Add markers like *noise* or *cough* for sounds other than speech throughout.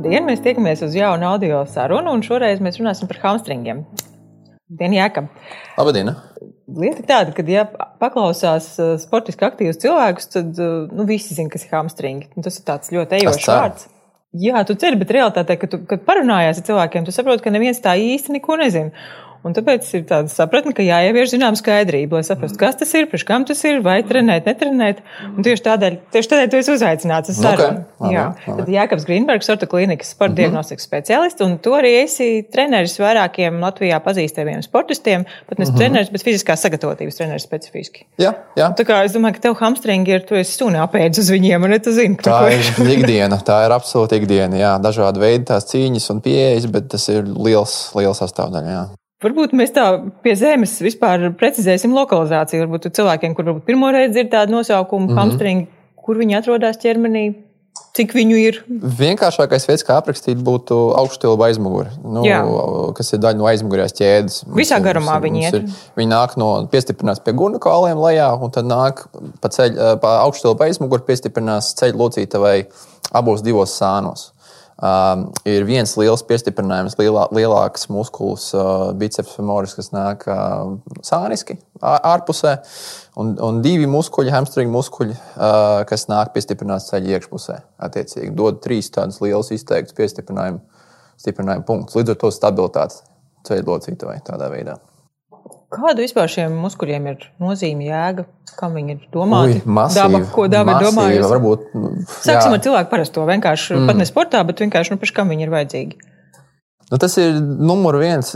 Labdien! Mēs tiekamies uz jaunu audio sarunu, un šoreiz mēs runāsim par hamstringiem. Dien, Jēkab! Labdien! Lieta ir tāda, ka, ja paklausās uh, sportiski aktīvus cilvēkus, tad uh, nu, visi zina, kas ir hamstringi. Tas ir tāds ļoti ejošs vārds. Jā, tu ceri, bet realitātē, kad, tu, kad parunājies ar cilvēkiem, tu saproti, ka neviens tā īsti neko nezina. Un tāpēc ir tāda sapratne, ka jāievieš zināma skaidrība, lai saprastu, kas tas ir, priekš kam tas ir, vai trenēt, netrenēt. Un tieši tādēļ, tieši tādēļ tu esi uzaicināts uz sarunu. Okay. Jā, tad Jākaps Grīnbergs, Orta klīnikas sporta mm -hmm. diagnostikas speciālists, un tu arī esi treneris vairākiem Latvijā pazīstamiem sportistiem, pat ne mm -hmm. treneris, bet fiziskās sagatavotības treneris specifiski. Jā, jā. Tā kā es domāju, ka tev hamstringi ir, tu esi suni apēdis uz viņiem, un tu zini, tā ir ikdiena, tā ir absolūti ikdiena, jā, dažādi veidi tās cīņas un pieejas, bet tas ir liels, liels sastāvdaļa, jā. Varbūt mēs tā pie zemes vispār precizēsim lokalizāciju. Varbūt cilvēkiem, kur varbūt pirmo reizi dzird tādu nosaukumu, mm -hmm. hamstringi, kur viņi atrodas ķermenī, cik viņu ir. Vienkāršākais veids, kā aprakstīt, būtu augšstilba aizmugure, nu, Jā. kas ir daļa no aizmugurējās ķēdes. Visā mums, garumā mums, viņi ir. ir. Viņi nāk no piestiprinās pie gurnu kauliem lejā, un tad nāk pa, ceļ, pa augšstilba aizmugure piestiprinās ceļu locītavai abos divos sānos. Uh, ir viens liels piestiprinājums, lielā, lielāks muskulis, uh, biceps femoris, kas nāk uh, sāniski ārpusē, un, un divi muskuļi, hamstringa muskuļi, uh, kas nāk piestiprināts ceļa iekšpusē. Attiecīgi dod trīs tādus lielus izteiktus piestiprinājumu, stiprinājumu punktus, līdz ar to stabilitātes ceļa locītavai tādā veidā. Kāda vispār šiem muskuļiem ir nozīme, jēga? Kam viņi ir domāti? Ui, masīvi, daba, ko daba ir domājusi? Varbūt, Sāksim ar cilvēku parasto. Vienkārši mm. pat ne sportā, bet vienkārši, nu, paši kam viņi ir vajadzīgi. Nu, tas ir numur viens.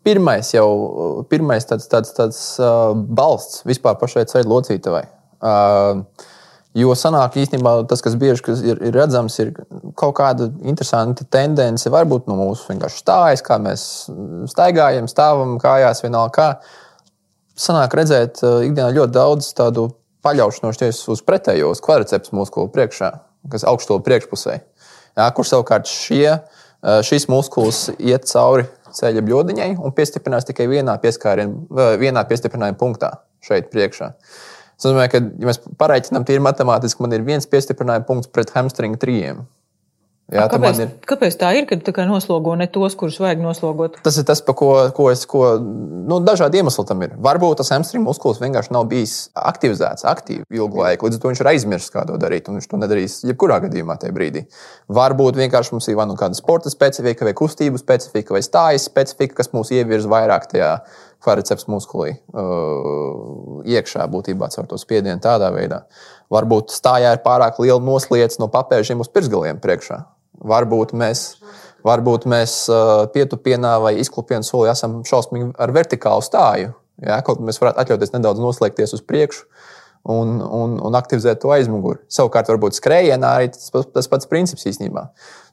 Pirmais jau pirmais tāds, tāds, tāds uh, balsts vispār pašai ceļu locītavai. Uh, Jo sanāk īstenībā tas, kas bieži kas ir, ir redzams, ir kaut kāda interesanta tendence. Varbūt no mūsu vienkārši stājas, kā mēs staigājam, stāvam kājās, vienalga kā. Sanāk redzēt uh, ikdienā ļoti daudz tādu paļaušanos uz pretējo, uz kvadrceps muskuli priekšā, kas augšup priekšpusē. Jā, kur savukārt šie, uh, šis muskulis iet cauri ceļa bļodiņai un piestiprinās tikai vienā, vienā piestiprinājuma punktā šeit priekšā. Es domāju, ka, ja mēs pareiķinām tīri matemātiski, man ir viens piestiprinājuma punkts pret hamstringa trījiem. Jā, kāpēc, ir... kāpēc tā ir? Kad tā noslogo ne tos, kurus vajag noslogot? Tas ir tas, ko, ko es. Ko, nu, dažādi iemesli tam ir. Varbūt tas hamstring muskulis vienkārši nav bijis aktivizēts aktīvi ilgu laiku, līdz ar to viņš ir aizmirsis, kā to darīt. Viņš to nedarīs jebkurā gadījumā tajā brīdī. Varbūt vienkārši mums ir vai nu kāda sporta specifika, vai kustību specifika, vai stājas specifika, kas mūs ievirza vairāk tajā kvadriceps muskulī uh, iekšā būtībā caur to spiedienu tādā veidā. Varbūt stājā ir pārāk liela noslēdz no papēžiem uz pirksgaliem priekšā. Varbūt mēs, varbūt mēs uh, pietupienā vai izklupienā solī esam šausmīgi ar vertikālu stāju. Ja? Kaut mēs varētu atļauties nedaudz noslēgties uz priekšu un, un, un aktivizēt to aizmuguri. Savukārt, varbūt skrējienā arī tas, tas pats princips īstenībā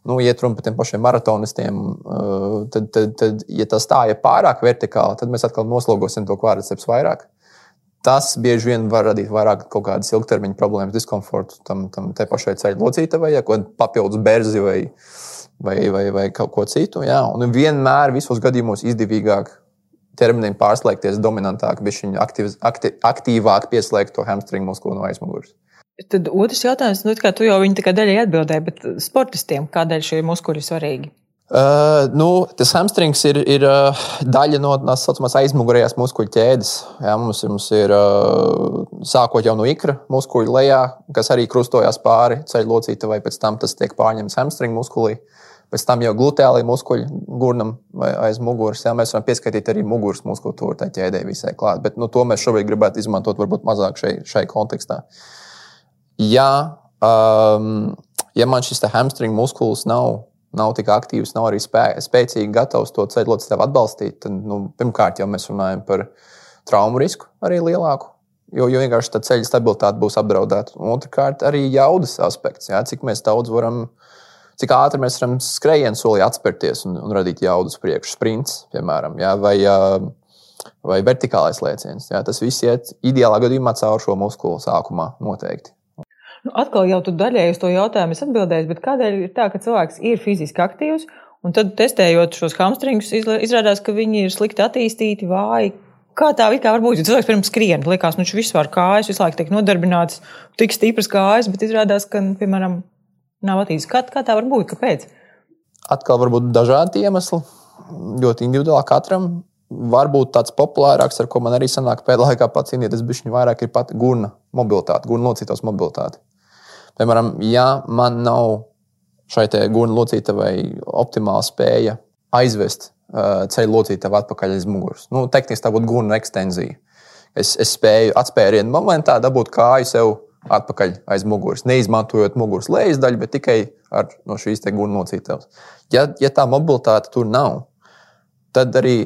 nu, iet runa par tiem pašiem maratonistiem, uh, tad, tad, tad, ja tas stāja pārāk vertikāli, tad mēs atkal noslogosim to kvadrceps vairāk. Tas bieži vien var radīt vairāk kaut kādas ilgtermiņa problēmas, diskomfortu tam, tam te pašai ceļu locītavai, ja kaut kāda papildus berzi vai, vai, vai, vai kaut ko citu. Jā. Un vienmēr visos gadījumos izdevīgāk ķermenim pārslēgties dominantāk, bija viņa aktīv, aktīv, aktīvāk pieslēgt to hamstringu muskuli no aizmugures. Tad otrs jautājums, nu, kā tu jau viņa daļai atbildēji, bet sportistiem kādēļ šie muskuļi ir svarīgi? Uh, nu, tas hamstrings ir, ir uh, daļa no tā saucamās aizmugurējās muskuļu ķēdes. Jā, mums, mums ir uh, sākot jau no ikra muskuļu lejā, kas arī krustojas pāri ceļu locītavai, pēc tam tas tiek pārņemts hamstringa muskulī. Pēc tam jau glutēlī muskuļi gurnam vai aiz muguras. Jā, mēs varam pieskaitīt arī muguras muskultūru tajā ķēdē visai klāt. Bet nu, to mēs šobrīd gribētu izmantot varbūt mazāk šai, šai kontekstā. Uh, ja, um, ja man šis hamstring muskulis nav, nav tik aktīvs, nav arī spē, spēcīgi gatavs to ceļu locītavu atbalstīt, tad nu, pirmkārt jau mēs runājam par traumu risku arī lielāku. Jo, jo vienkārši tā ceļa stabilitāte būs apdraudēta. Un otrkārt, arī jaudas aspekts. Jā, cik daudz varam, cik ātri mēs varam skrējienu solī atspērties un, un radīt jaudas priekšu, sprints, piemēram, jā, vai, vai vertikālais lēciens. Jā, tas viss iet ideālā gadījumā caur šo muskuli sākumā noteikti. Nu, atkal jau tu daļēji uz to jautājumu atbildēsi, bet kādēļ ir tā, ka cilvēks ir fiziski aktīvs, un tad testējot šos hamstringus, izrādās, ka viņi ir slikti attīstīti, vāji. Kā tā kā var būt? Cilvēks pirms skrien, liekas, nu, viņš vispār kājas, visu laiku tiek nodarbināts, tik stipras kājas, bet izrādās, ka, piemēram, nav attīstīts. Kā, kā tā var būt? Kāpēc? atkal varbūt dažādi iemesli, ļoti individuāli katram. Varbūt tāds populārāks, ar ko man arī sanāk pēdējā laikā pacīnīties, bija vairāk ir pati gurna mobilitāte, gurna locītavas mobilitāte. Piemēram, ja man nav šai gurna locītavai optimāla spēja aizvest uh, ceļu locītavu atpakaļ aiz muguras, nu, tehniski tā būtu gurna ekstenzija. Es, es spēju atspērienu momentā dabūt kāju sev atpakaļ aiz muguras, neizmantojot muguras lejas daļu, bet tikai ar no šīs gurnu locītavas. Ja, ja tā mobilitāte tur nav, tad arī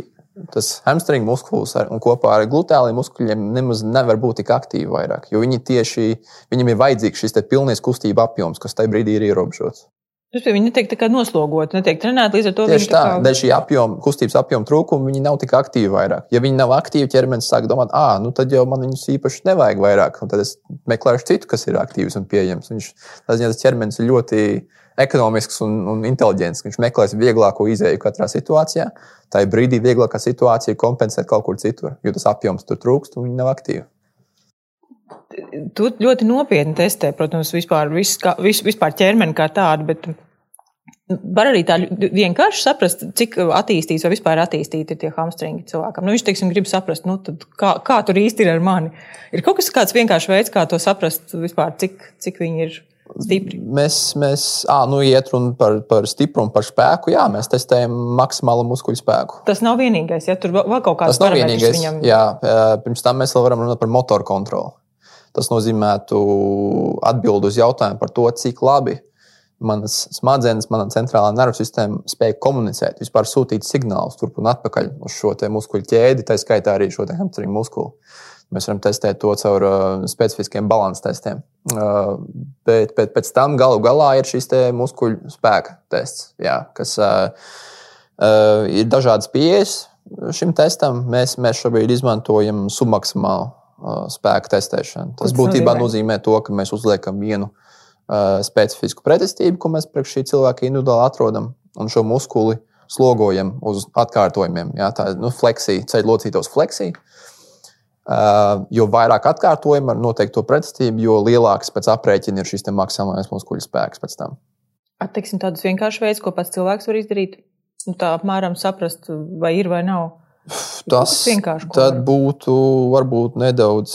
tas hamstring muskulis un kopā ar glutāliem muskuļiem nemaz nevar būt tik aktīvi vairāk. Jo viņi tieši, viņam ir vajadzīgs šis pilnīgs kustību apjoms, kas tajā brīdī ir ierobežots. Viņi netiek noslogoti, netiek trenēti līdz ar to. Tieši tā, kā... dēļ šī apjoma, kustības apjoma trūkuma viņi nav tik aktīvi vairāk. Ja viņi nav aktīvi, ķermenis sāk domāt, ah, nu tad jau man viņus īpaši nevajag vairāk. Tad es meklēšu citu, kas ir aktīvs un pieejams. Viņš, tas, tas ķermenis ir ļoti ekonomisks un, un inteliģents. Viņš meklēs vieglāko izēju katrā situācijā. Tā ir brīdī vieglākā situācija kompensēt kaut kur citur, jo tas apjoms tur trūkst un viņi nav aktīvi tu ļoti nopietni testē, protams, vispār, vis, vis, vispār ķermeni kā tādu, bet var arī tā vienkārši saprast, cik attīstīts vai vispār attīstīti ir tie hamstringi cilvēkam. Nu, viņš, teiksim, grib saprast, nu, kā, kā tur īsti ir ar mani. Ir kaut kas kāds vienkāršs veids, kā to saprast vispār, cik, cik viņi ir. Stipri. Mēs, mēs à, nu, iet runa par, par stiprumu, par spēku. Jā, mēs testējam maksimālu muskuļu spēku. Tas nav vienīgais, ja tur vēl kaut kāds tas nav vienīgais. Viņam... Jā, pirms tam mēs vēl varam runāt par motoru kontroli. Tas nozīmētu atbildi uz jautājumu par to, cik labi manas smadzenes, mana centrālā nervu sistēma spēja komunicēt, vispār sūtīt signālus turp un atpakaļ uz šo muskuļu ķēdi, tā skaitā arī šo hamstringu muskuli. Mēs varam testēt to caur uh, specifiskiem balances testiem. Uh, bet, bet pēc tam galu galā ir šis muskuļu spēka tests, jā, kas uh, uh, ir dažādas pieejas šim testam. Mēs, mēs šobrīd izmantojam submaksimālu spēka testēšana. Tas būtībā nozīmē to, ka mēs uzliekam vienu uh, specifisku pretestību, ko mēs priekš šī cilvēka individuāli atrodam, un šo muskuli slogojam uz atkārtojumiem. Jā, tā ir nu, fleksija, ceļu locītos fleksija. Uh, jo vairāk atkārtojumu ar noteikto pretestību, jo lielāks pēc aprēķina ir šis maksimālais muskuļu spēks pēc tam. Atteiksim tādus vienkāršus veidus, ko pats cilvēks var izdarīt. Nu, tā apmēram saprast, vai ir vai nav. Tas tad būtu varbūt nedaudz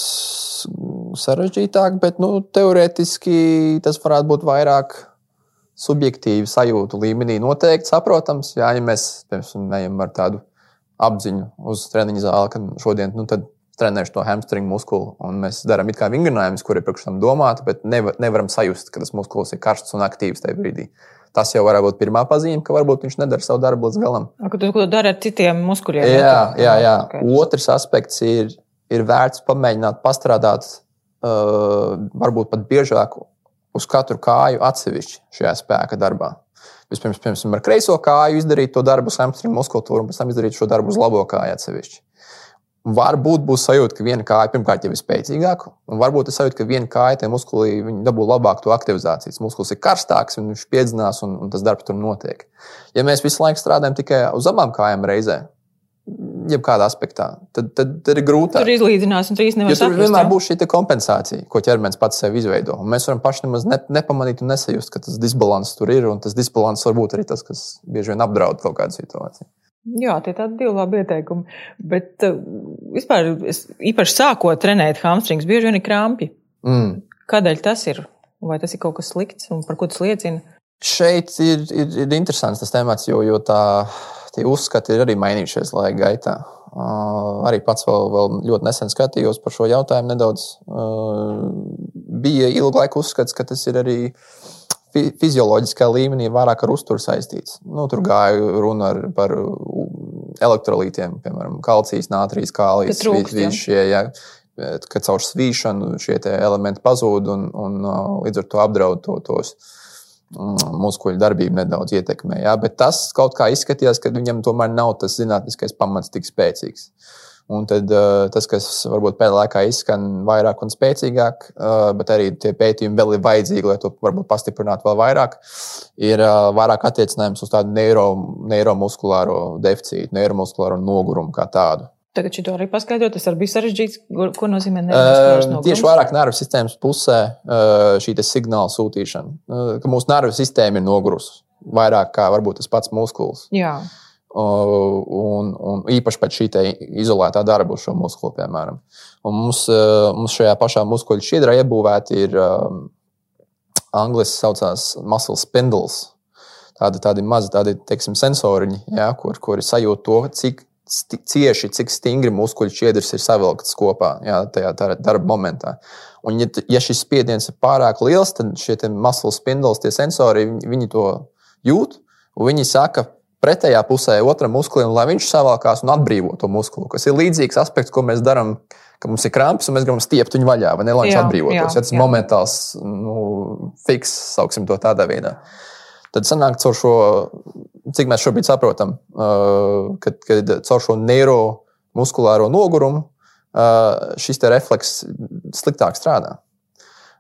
sarežģītāk, bet nu, teorētiski tas varētu būt vairāk subjektīvi sajūtu līmenī. Noteikti saprotams, jā, ja mēs piemēram ejam ar tādu apziņu uz treniņu zāli, ka šodien nu, trenēšu to hamstringu muskuli, un mēs darām it kā vingrinājumus, kuri priekš tam domāti, bet nevar, nevaram sajust, ka tas muskulis ir karsts un aktīvs tajā brīdī. Tas jau var būt pirmā pazīme, ka varbūt viņš nedara savu darbu līdz galam. Ka tu to dari ar citiem muskuļiem? Jā, jā, jā. Okay. Otrs aspekts ir, ir vērts pamēģināt pastrādāt, uh, varbūt pat biežāk uz katru kāju atsevišķi šajā spēka darbā. Vispirms, piemēram, ar kreiso kāju izdarīt to darbu uz hamstringa muskultūru, un pēc tam izdarīt šo darbu uz labo kāju atsevišķi. Varbūt būs sajūta, ka viena kāja pirmkārt jau ir spēcīgāka, un varbūt ir sajūta, ka viena kāja tam muskulī dabū labāk to aktivizāciju. Muskulis ir karstāks, un viņš piedzinās, un, un tas darbs tur notiek. Ja mēs visu laiku strādājam tikai uz abām kājām reizē, jebkādā aspektā, tad, tad, tad ir grūtāk. Tur izlīdzinās, un trīs nevar būt. Tur vienmēr būs šī kompensācija, ko ķermenis pats sev izveido. Un mēs varam paši nemaz ne, nepamanīt un nesajust, ka tas disbalans tur ir, un tas disbalans var būt arī tas, kas bieži vien apdraud kaut kādu situāciju. Jā, tie ir tādi divi labi ieteikumi. Bet uh, vispār, es, īpaši sākot trenēt hamstrings, bieži vien ir krampi. Mm. Kādēļ tas ir? Vai tas ir kaut kas slikts un par ko tas liecina? Šeit ir, ir, ir interesants tas temats, jo, jo tā, tie uzskati ir arī mainījušies laika gaitā. Uh, arī pats vēl, vēl ļoti nesen skatījos par šo jautājumu. Nedaudz uh, bija ilgu laiku uzskats, ka tas ir arī fizioloģiskā līmenī vairāk ar uzturu saistīts. Nu, tur gāja runa ar, par elektrolītiem, piemēram, kalcijas, nātrijas, kālijas, visi šie. Ja, kad caur svīšanu šie elementi pazūd un, un līdz ar to apdraud to, tos muskuļu darbību nedaudz ietekmē. Ja? Bet tas kaut kā izskatījās, ka viņam tomēr nav tas zinātniskais pamats tik spēcīgs. Uh, Un tad uh, tas, kas varbūt pēdējā laikā izskan vairāk un spēcīgāk, uh, bet arī tie pētījumi vēl ir vajadzīgi, lai to varbūt pastiprinātu vēl vairāk, ir uh, vairāk attiecinājums uz tādu neiro, neiromuskulāro deficītu, neiromuskulāro nogurumu kā tādu. Tagad šo arī paskaidrot, tas arī bija sarežģīts. Ko nozīmē nervu uh, Tieši vairāk nervu sistēmas pusē uh, šī signāla sūtīšana, uh, ka mūsu nervu sistēma ir nogurusi. vairāk kā varbūt tas pats muskulis. Jā. Un, un īpaši pēc šī izolētā darba uz šo muskuli, piemēram. Un mums, mums šajā pašā muskuļu šķiedrā iebūvēti ir um, angļuiski saucās muscle spindles. Tādi, tādi mazi tādi, teiksim, sensoriņi, ja, kur, kuri sajūt to, cik cieši, cik stingri muskuļu šķiedrs ir savilkts kopā jā, tajā darba momentā. Un, ja, ja šis spiediens ir pārāk liels, tad šie muskuļu spindles, tie sensori, viņi, viņi to jūt. Viņi saka, pretējā pusē otram muskulim, lai viņš savalkās un atbrīvo to muskuli. Tas ir līdzīgs aspekts, ko mēs darām, ka mums ir kramps un mēs gribam stiept viņu vaļā, vai ne, lai viņš atbrīvotos. Ja tas ir momentāls, nu, fiks, sauksim to tādā veidā. Tad sanāk caur šo, cik mēs šobrīd saprotam, kad, kad caur šo neiromuskulāro nogurumu šis refleks sliktāk strādā.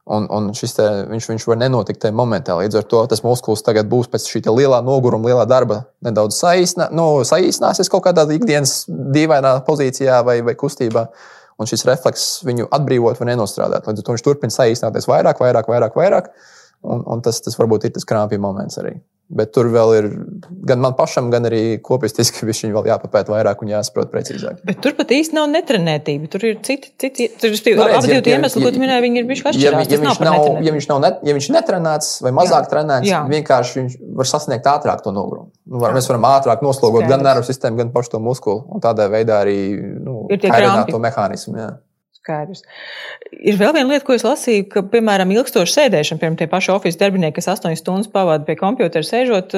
Un, un šis te, viņš, viņš var nenotikt tajā momentā. Līdz ar to tas muskulis tagad būs pēc šī lielā noguruma, lielā darba nedaudz saīsnā, nu, saīsināsies kaut kādā ikdienas dīvainā pozīcijā vai, vai kustībā. Un šis refleks viņu atbrīvot vai nenostrādāt. Līdz ar to viņš turpina saīsināties vairāk, vairāk, vairāk. vairāk un, un tas, tas varbūt ir tas krāpju moments arī. Bet tur vēl ir gan man pašam, gan arī kopistiski *laughs* viņš vēl jāpapēta vairāk un jāsaprot precīzāk. Bet tur pat īsti nav netrenētība. Tur ir citi, citi tur ir nu, redz, abi ja, iemesli, ja, ko tu minēji, viņi ir bijuši atšķirīgi. Ja, ja, viņš nav, ja viņš nav net, ja viņš netrenēts vai mazāk jā. trenēts, jā. vienkārši viņš var sasniegt ātrāk to nogurumu. Nu, var, mēs varam ātrāk noslogot Skaidrs. gan nervu sistēmu, gan pašu to muskuli un tādā veidā arī nu, kairināt to mehānismu. Jā skaidrs. Ir vēl viena lieta, ko es lasīju, ka, piemēram, ilgstoša sēdēšana, piemēram, tie paši oficiāli darbinieki, kas 8 stundas pavada pie kompjutera sēžot,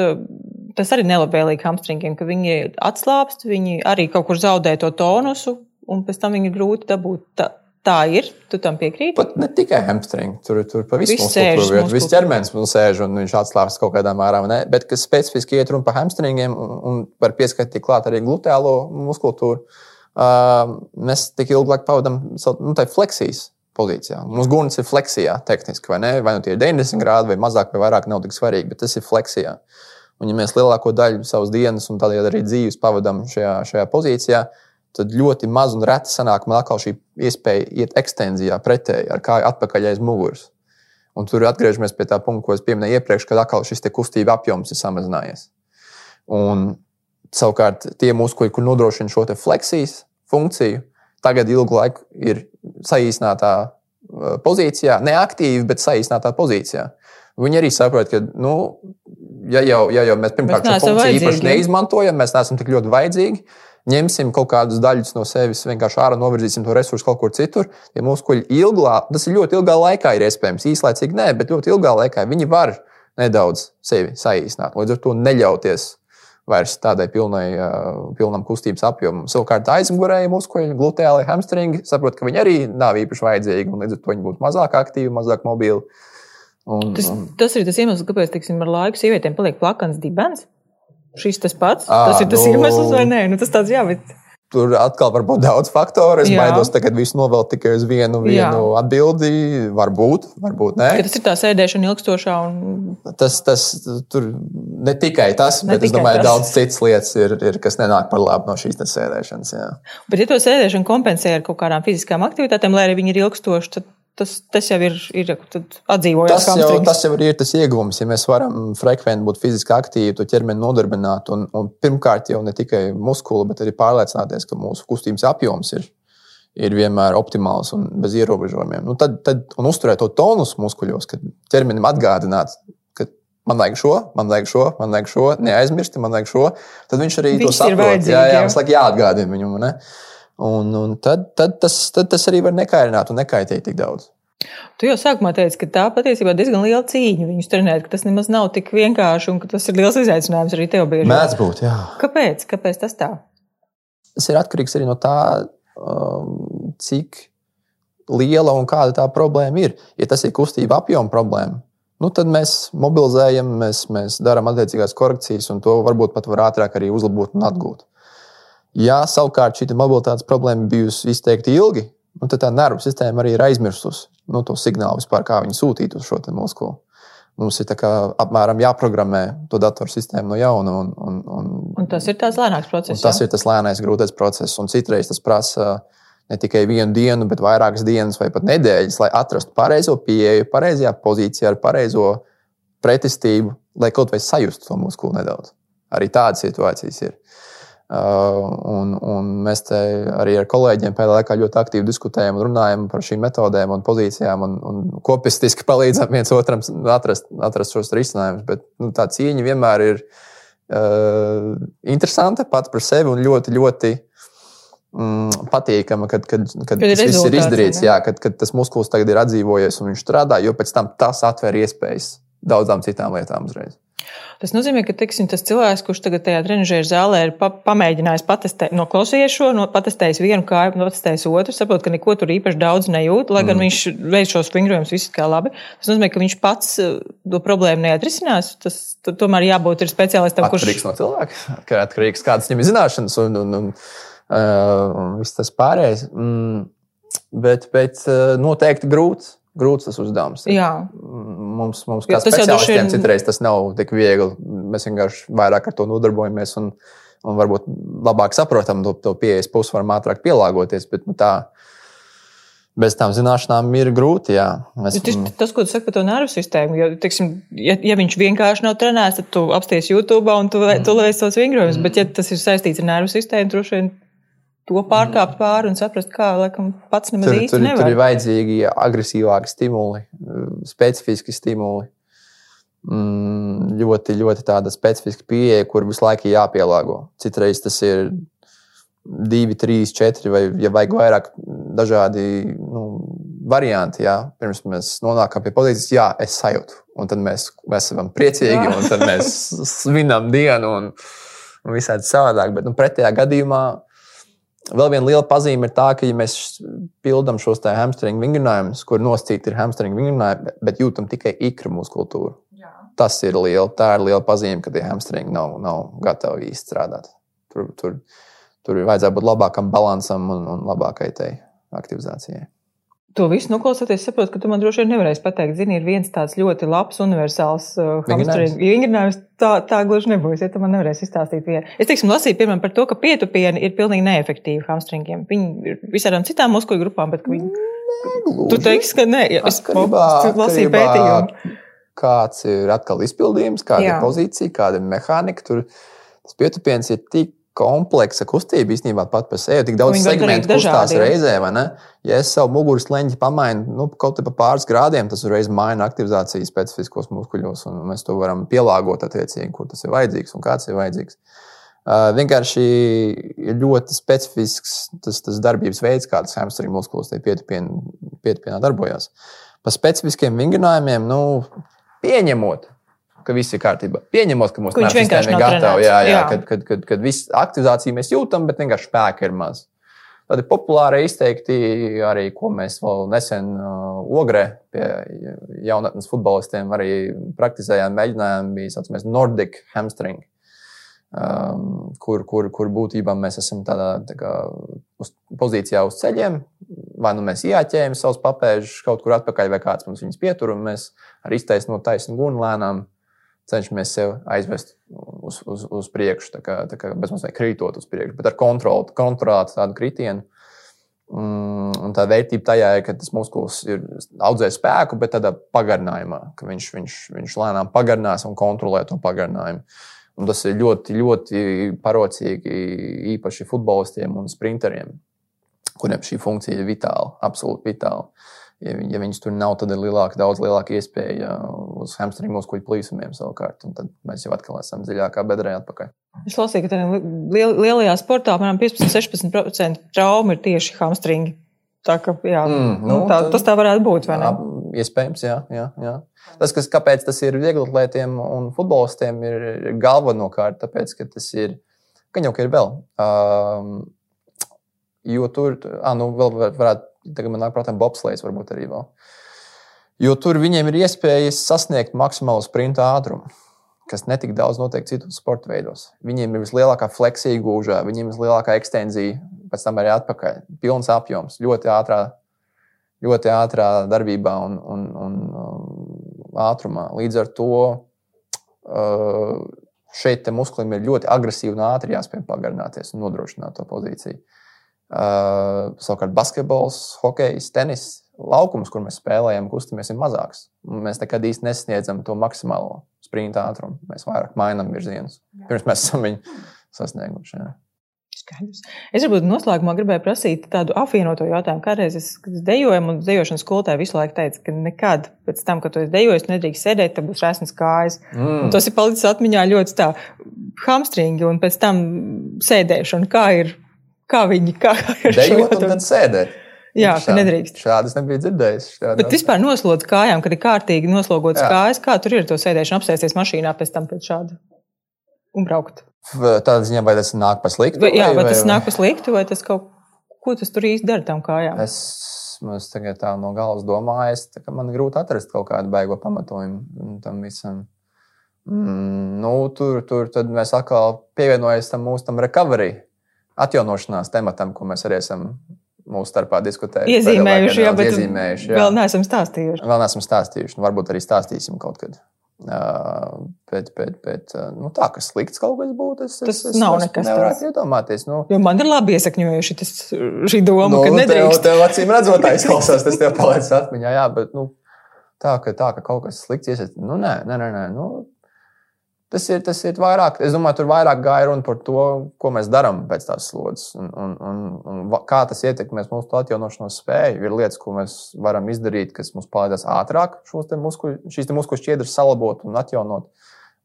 tas arī nelabvēlīgi hamstringiem, ka viņi atslābst, viņi arī kaut kur zaudē to tonusu, un pēc tam viņi ir grūti dabūt. Tā, tā ir, tu tam piekrīti? Pat ne tikai hamstringi, tur, tur pa visu muskultūru, viss ķermenis ķermenis sēž un viņš atslābst kaut kādā mērā, ne? bet kas specifiski iet runa par hamstringiem un, un var pieskaitīt klāt arī gluteālo muskultūru mēs tik ilgu laiku pavadām nu, tādā fleksijas pozīcijā. Mums guns ir fleksijā, tehniski, vai ne? Vai nu tie ir 90 grādi, vai mazāk, vai vairāk, nav tik svarīgi, bet tas ir fleksijā. Un, ja mēs lielāko daļu savas dienas un tādējādi arī dzīves pavadām šajā, šajā pozīcijā, tad ļoti maz un reti sanāk man atkal šī iespēja iet ekstenzijā pretēji, ar kāju atpakaļ aiz muguras. Un tur atgriežamies pie tā punkta, ko es pieminēju iepriekš, kad atkal šis kustība apjoms ir samazinājies. Un, savukārt, tie muskuļi, kur nodrošina šo fleksijas funkciju, tagad ilgu laiku ir saīsinātā uh, pozīcijā, neaktīvi, bet saīsinātā pozīcijā. Viņi arī saprot, ka, nu, ja jau, ja jau mēs pirmkārt šo funkciju īpaši neizmantojam, mēs neesam tik ļoti vajadzīgi. Ņemsim kaut kādus daļus no sevis, vienkārši ārā novirzīsim to resursu kaut kur citur. Ja muskuļi ilgā, tas ir ļoti ilgā laikā, ir iespējams, īslaicīgi nē, bet ļoti ilgā laikā viņi var nedaudz sevi saīsināt. Līdz ar to neļauties vairs tādai pilnai, pilnam kustības apjomam. Savukārt aizmugurēji muskuļi, gluteāli, hamstringi saprot, ka viņi arī nav īpaši vajadzīgi, un līdz ar to viņi būtu mazāk aktīvi, mazāk mobili. Un, tas, un... tas ir tas iemesls, kāpēc teiksim, ar laiku sievietēm paliek plakans dibens. Šis tas pats, à, tas ir tas nu... iemesls, vai nē? Nu, tas tāds jā, bet Tur atkal var būt daudz faktoru. Es Jā. baidos, ka visu novēl tikai uz vienu, vienu atbildi. Varbūt, varbūt nē. Ka tas ir tā sēdēšana ilgstošā. Un... Tas, tas tur ne tikai tas, ne bet tikai es domāju, ka daudz citas lietas ir, ir, kas nenāk par labu no šīs sēdēšanas. Jā. Bet, ja to sēdēšanu kompensē ar kaut kādām fiziskām aktivitātēm, lai arī viņi ir ilgstoši, tad Tas, tas jau ir, ir atdzīvojis. Tas, jau, tas jau ir tas iegūms, ja mēs varam frekventi būt fiziski aktīvi, to ķermeni nodarbināt. Un, un pirmkārt, jau ne tikai muskuli, bet arī pārliecināties, ka mūsu kustības apjoms ir, ir vienmēr optimāls un bez ierobežojumiem. Nu, tad, tad, un uzturēt to tonus muskuļos, kad ķermenim atgādināt, ka man vajag šo, man vajag šo, man vajag šo, neaizmirsti, man vajag šo. Tad viņš arī Viss to saprot. Jā, jā, mums laikam jāatgādina viņam. Ne? Un, un tad, tad, tas, tad tas arī var nekairināt un nekaitēt tik daudz. Tu jau sākumā teici, ka tā patiesībā diezgan liela cīņa viņus trenēt, ka tas nemaz nav tik vienkārši un ka tas ir liels izaicinājums arī tev bieži. Mēdz būt, jā. Kāpēc? Kāpēc tas tā? Tas ir atkarīgs arī no tā, um, cik liela un kāda tā problēma ir. Ja tas ir kustība apjoma problēma, nu, tad mēs mobilizējam, mēs, mēs darām attiecīgās korekcijas, un to varbūt pat var ātrāk arī uzlabot un atgūt. Ja savukārt šī mobilitātes problēma bijusi izteikti ilgi, nu, tad tā nervu sistēma arī ir aizmirsusi nu, to signālu vispār, kā viņi sūtītu uz šo muskuli. Mums ir apmēram jāprogrammē to datorsistēmu no jauna. Un, un, un, un tas ir tas lēnāks process. Tas ir tas lēnais, grūtais process. Un citreiz tas prasa ne tikai vienu dienu, bet vairākas dienas vai pat nedēļas, lai atrastu pareizo pieeju, pareizajā pozīcijā, ar pareizo pretestību, lai kaut vai sajustu to muskuli nedaudz. Arī tādas situācijas ir. Uh, un, un mēs arī ar kolēģiem pēdējā laikā ļoti aktīvi diskutējam un runājam par šīm metodēm un pozīcijām un, un kopistiski *laughs* palīdzam viens otram atrast, atrast šos risinājumus. Bet nu, tā cīņa vienmēr ir uh, interesanta pati par sevi un ļoti, ļoti mm, patīkama, kad, kad, kad, kad tas viss ir izdarīts, jā, kad, kad tas muskulis tagad ir atdzīvojies un viņš strādā, jo pēc tam tas atver iespējas daudzām citām lietām uzreiz. Tas nozīmē, ka tiksim, tas cilvēks, kurš tagad tajā trenižera zālē ir pa, pamēģinājis patestēt, noklausījies šo, no, patestējis vienu kāju, patestējis otru, saprot, ka neko tur īpaši daudz nejūt, lai gan mm. viņš veic šos vingrojumus viss kā labi. Tas nozīmē, ka viņš pats eh, to problēmu neatrisinās. Tas tomēr jābūt ir speciālistam, kurš. Atkarīgs no cilvēka, ka atkarīgs kādas viņam ir zināšanas un, un, un, uh, un viss tas pārējais. Mm, bet, bet uh, noteikti grūts grūts tas uzdevums. Jā. Mums, mums kā speciālistiem, ir... citreiz tas nav tik viegli. Mēs vienkārši vairāk ar to nodarbojamies un, un varbūt labāk saprotam to, to pieejas pusi, varam ātrāk pielāgoties. Bet, nu, tā, Bez tām zināšanām ir grūti. Mēs, tas, tas, ko tu saki par to nervu sistēmu, ja, teiksim, ja, ja viņš vienkārši nav trenēts, tad tu apsties YouTube un tu, mm. tu lēsi tos vingrojumus. Mm. Bet, ja tas ir saistīts ar nervu sistēmu, droši vien to pārkāpt pāri un saprast, kā laikam, pats nemaz īsti tur, nevar. Tur ir vajadzīgi agresīvāki stimuli, specifiski stimuli. Mm, ļoti, ļoti tāda specifiska pieeja, kur visu laiku jāpielāgo. Citreiz tas ir divi, trīs, četri, vai, ja vajag vairāk, dažādi nu, varianti. Jā. Pirms mēs nonākam pie pozīcijas, jā, es sajūtu. Un tad mēs, mēs esam priecīgi, jā. un tad mēs *laughs* svinam dienu un, un visādi savādāk. Bet nu, pretējā gadījumā Vēl viena liela pazīme ir tā, ka, ja mēs pildām šos hamstringu vingrinājumus, kur nosacīti ir hamstringu vingrinājumi, bet jūtam tikai ikra muskultūru, Jā. tas ir liela, tā ir liela pazīme, ka tie hamstringi nav, nav gatavi īsti strādāt. Tur, tur, tur ir vajadzētu būt labākam balansam un, un labākai aktivizācijai to visu noklausoties, saprotu, ka tu man droši vien nevarēsi pateikt, zini, ir viens tāds ļoti labs, universāls uh, vingrinājums. Tā, tā gluži nebūs, ja tu man nevarēsi izstāstīt. Vien. Es, teiksim, lasīju, piemēram, par to, ka pietupieni ir pilnīgi neefektīvi hamstringiem. Viņi ir visādām citām muskuļu grupām, bet viņi. Negluži. Tu teiksi, ka nē, ja es lasīju pētījumu. Kāds ir atkal izpildījums, kāda Jā. ir pozīcija, kāda ir mehānika. Tur tas pietupiens ir tik kompleksa kustība īstenībā pat par sevi. Tik daudz segmentu kustās reizē, vai ne? Ja es savu muguras leņķi pamainu nu, kaut kā pāris grādiem, tas uzreiz maina aktivizācijas specifiskos muskuļos, un mēs to varam pielāgot attiecīgi, kur tas ir vajadzīgs un kāds ir vajadzīgs. Uh, vienkārši ir ļoti specifisks tas, tas darbības veids, kā tas hamstring muskulis pietupienā darbojas. Par specifiskiem vingrinājumiem, nu, pieņemot, ka viss ir kārtībā. Pieņemot, ka mūsu nervu sistēma ir gatava. Jā, jā, jā. Kad, kad, kad, kad viss aktivizācija mēs jūtam, bet vienkārši spēka ir maz. Tādi populāri izteikti arī, ko mēs vēl nesen uh, ogrē pie jaunatnes futbolistiem arī praktizējām, mēģinājām, bija saucamies Nordic hamstring. Um, kur, kur, kur būtībā mēs esam tādā tā kā, uz pozīcijā uz ceļiem, vai nu mēs ieķējam savus papēžus kaut kur atpakaļ, vai kāds mums viņus pietur, un mēs ar iztaisnu taisnu gunu lēnām cenšamies sevi aizvest uz, uz, uz priekšu, tā kā, tā kā bez mazliet krītot uz priekšu, bet ar kontroli, kontrolētu tādu kritienu. Mm, un tā vērtība tajā ir, ka tas muskulis ir audzē spēku, bet tādā pagarinājumā, ka viņš, viņš, viņš lēnām pagarinās un kontrolē to pagarinājumu. Un tas ir ļoti, ļoti parocīgi īpaši futbolistiem un sprinteriem, kuriem šī funkcija ir vitāla, absolūti vitāla. Ja, ja viņas tur nav, tad ir lielāka, daudz lielāka iespēja uz hamstringu muskuļu plīsumiem savukārt. Tad mēs jau atkal esam dziļākā bedrē atpakaļ. Es lasīju, ka liel, lielajā sportā apmēram 15-16% traumu ir tieši hamstringi. Tā kā, jā, mm, nu, tā, tas tā varētu būt. Jā, iespējams, jā. jā, jā. Tas, kas, kāpēc tas ir vieglatlētiem un futbolistiem, ir galvenokārt tāpēc, ka tas ir, ka jau ir vēl. Um, jo tur, ah, nu, vēl varētu Tagad man nāk prātā bobslēgs, varbūt arī vēl. Jo tur viņiem ir iespējas sasniegt maksimālo sprinta ātrumu, kas netik daudz notiek citos sporta veidos. Viņiem ir vislielākā fleksija gūžā, viņiem ir vislielākā ekstenzija, pēc tam arī atpakaļ. Pilns apjoms, ļoti ātrā, ļoti ātrā darbībā un, un, un um, ātrumā. Līdz ar to uh, šeit muskulim ir ļoti agresīvi un ātri jāspēj pagarināties un nodrošināt to pozīciju. Uh, savukārt basketbols, hokejs, tenis laukums, kur mēs spēlējam, kustamies, ir mazāks. Mēs nekad īsti nesasniedzam to maksimālo sprinta ātrumu. Mēs vairāk mainām virzienus, pirms mēs esam viņu sasnieguši. Jā. Skaidrs. Es varbūt noslēgumā gribēju prasīt tādu apvienoto jautājumu. Kādreiz es dejoju, un dejošanas skolotāja visu laiku teica, ka nekad pēc tam, kad tu esi dejojis, nedrīkst sēdēt, tad būs rēsnes kājas. Mm. Un tas ir palicis atmiņā ļoti tā hamstringi, un pēc tam sēdēšana. Kā ir, kā viņi, kā ir dejot un tad sēdēt? Jā, ka nedrīkst. Šādas nebija dzirdējis. Bet vispār noslodz kājām, kad ir kārtīgi noslogots Jā. kājas. Kā tur ir to sēdēšanu, apsēsties mašīnā pēc tam pēc šāda un braukt? Tādā ziņā, vai tas nāk pa sliktu? Vai, jā, vai, vai tas vai... nāk pa sliktu, vai tas kaut ko tas tur īsti dara tam kājām? Es, es tagad tā no galas domāju, es, ka man grūti atrast kaut kādu beigo pamatojumu tam visam. Mm, nu, tur, tur mēs atkal pievienojamies tam mūsu tam recovery, atjaunošanās tematam, ko mēs arī esam mūsu starpā diskutējuši. Iezīmējuši, jā, bet iezīmējuši, jā. vēl neesam stāstījuši. Vēl neesam stāstījuši, nu, varbūt arī stāstīsim kaut kad. Uh, bet, bet, bet nu, tā, ka slikts kaut kas būtu, es, tas es, nav es nekas tāds. iedomāties. Nu, jo man ir labi iesakņojuši tas, šī doma, nu, ka nedrīkst. Tev, tev acīm redzot, tā izklausās, tas tev *laughs* palicis atmiņā, jā, bet nu, tā, ka, tā, ka kaut kas slikts iesaistīt, nu nē, nē, nē, nē nu, Tas ir, tas ir vairāk, es domāju, tur vairāk gāja runa par to, ko mēs darām pēc tās slodzes un, un, un, un kā tas ietekmēs mūsu atjaunošanās spēju. Ir lietas, ko mēs varam izdarīt, kas mums palīdzēs ātrāk te muskuļu, šīs te muskuļu šķiedras salabot un atjaunot.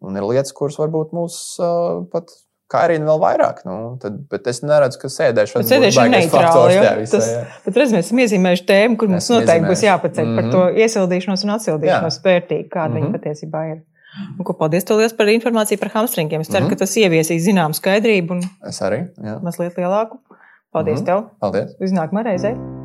Un ir lietas, kuras varbūt mūs uh, pat kairina vēl vairāk. Nu, tad, bet es neredzu, ka sēdēšana, sēdēšana neitrāla. Ja? Visā, tas, jā. bet redz, mēs esam iezīmējuši tēmu, kur mums noteikti būs jāpaceļ mm -hmm. par to mhm. iesildīšanos un atsildīšanos spērtīgi, kāda mm -hmm. viņa patiesībā ir. Un, ko, paldies tev par informāciju par hamstringiem. Es ceru, mm -hmm. ka tas ieviesīs zināmu skaidrību un es arī, jā. mazliet lielāku. Paldies mm -hmm. tev! Paldies! Uz nākamā reizē!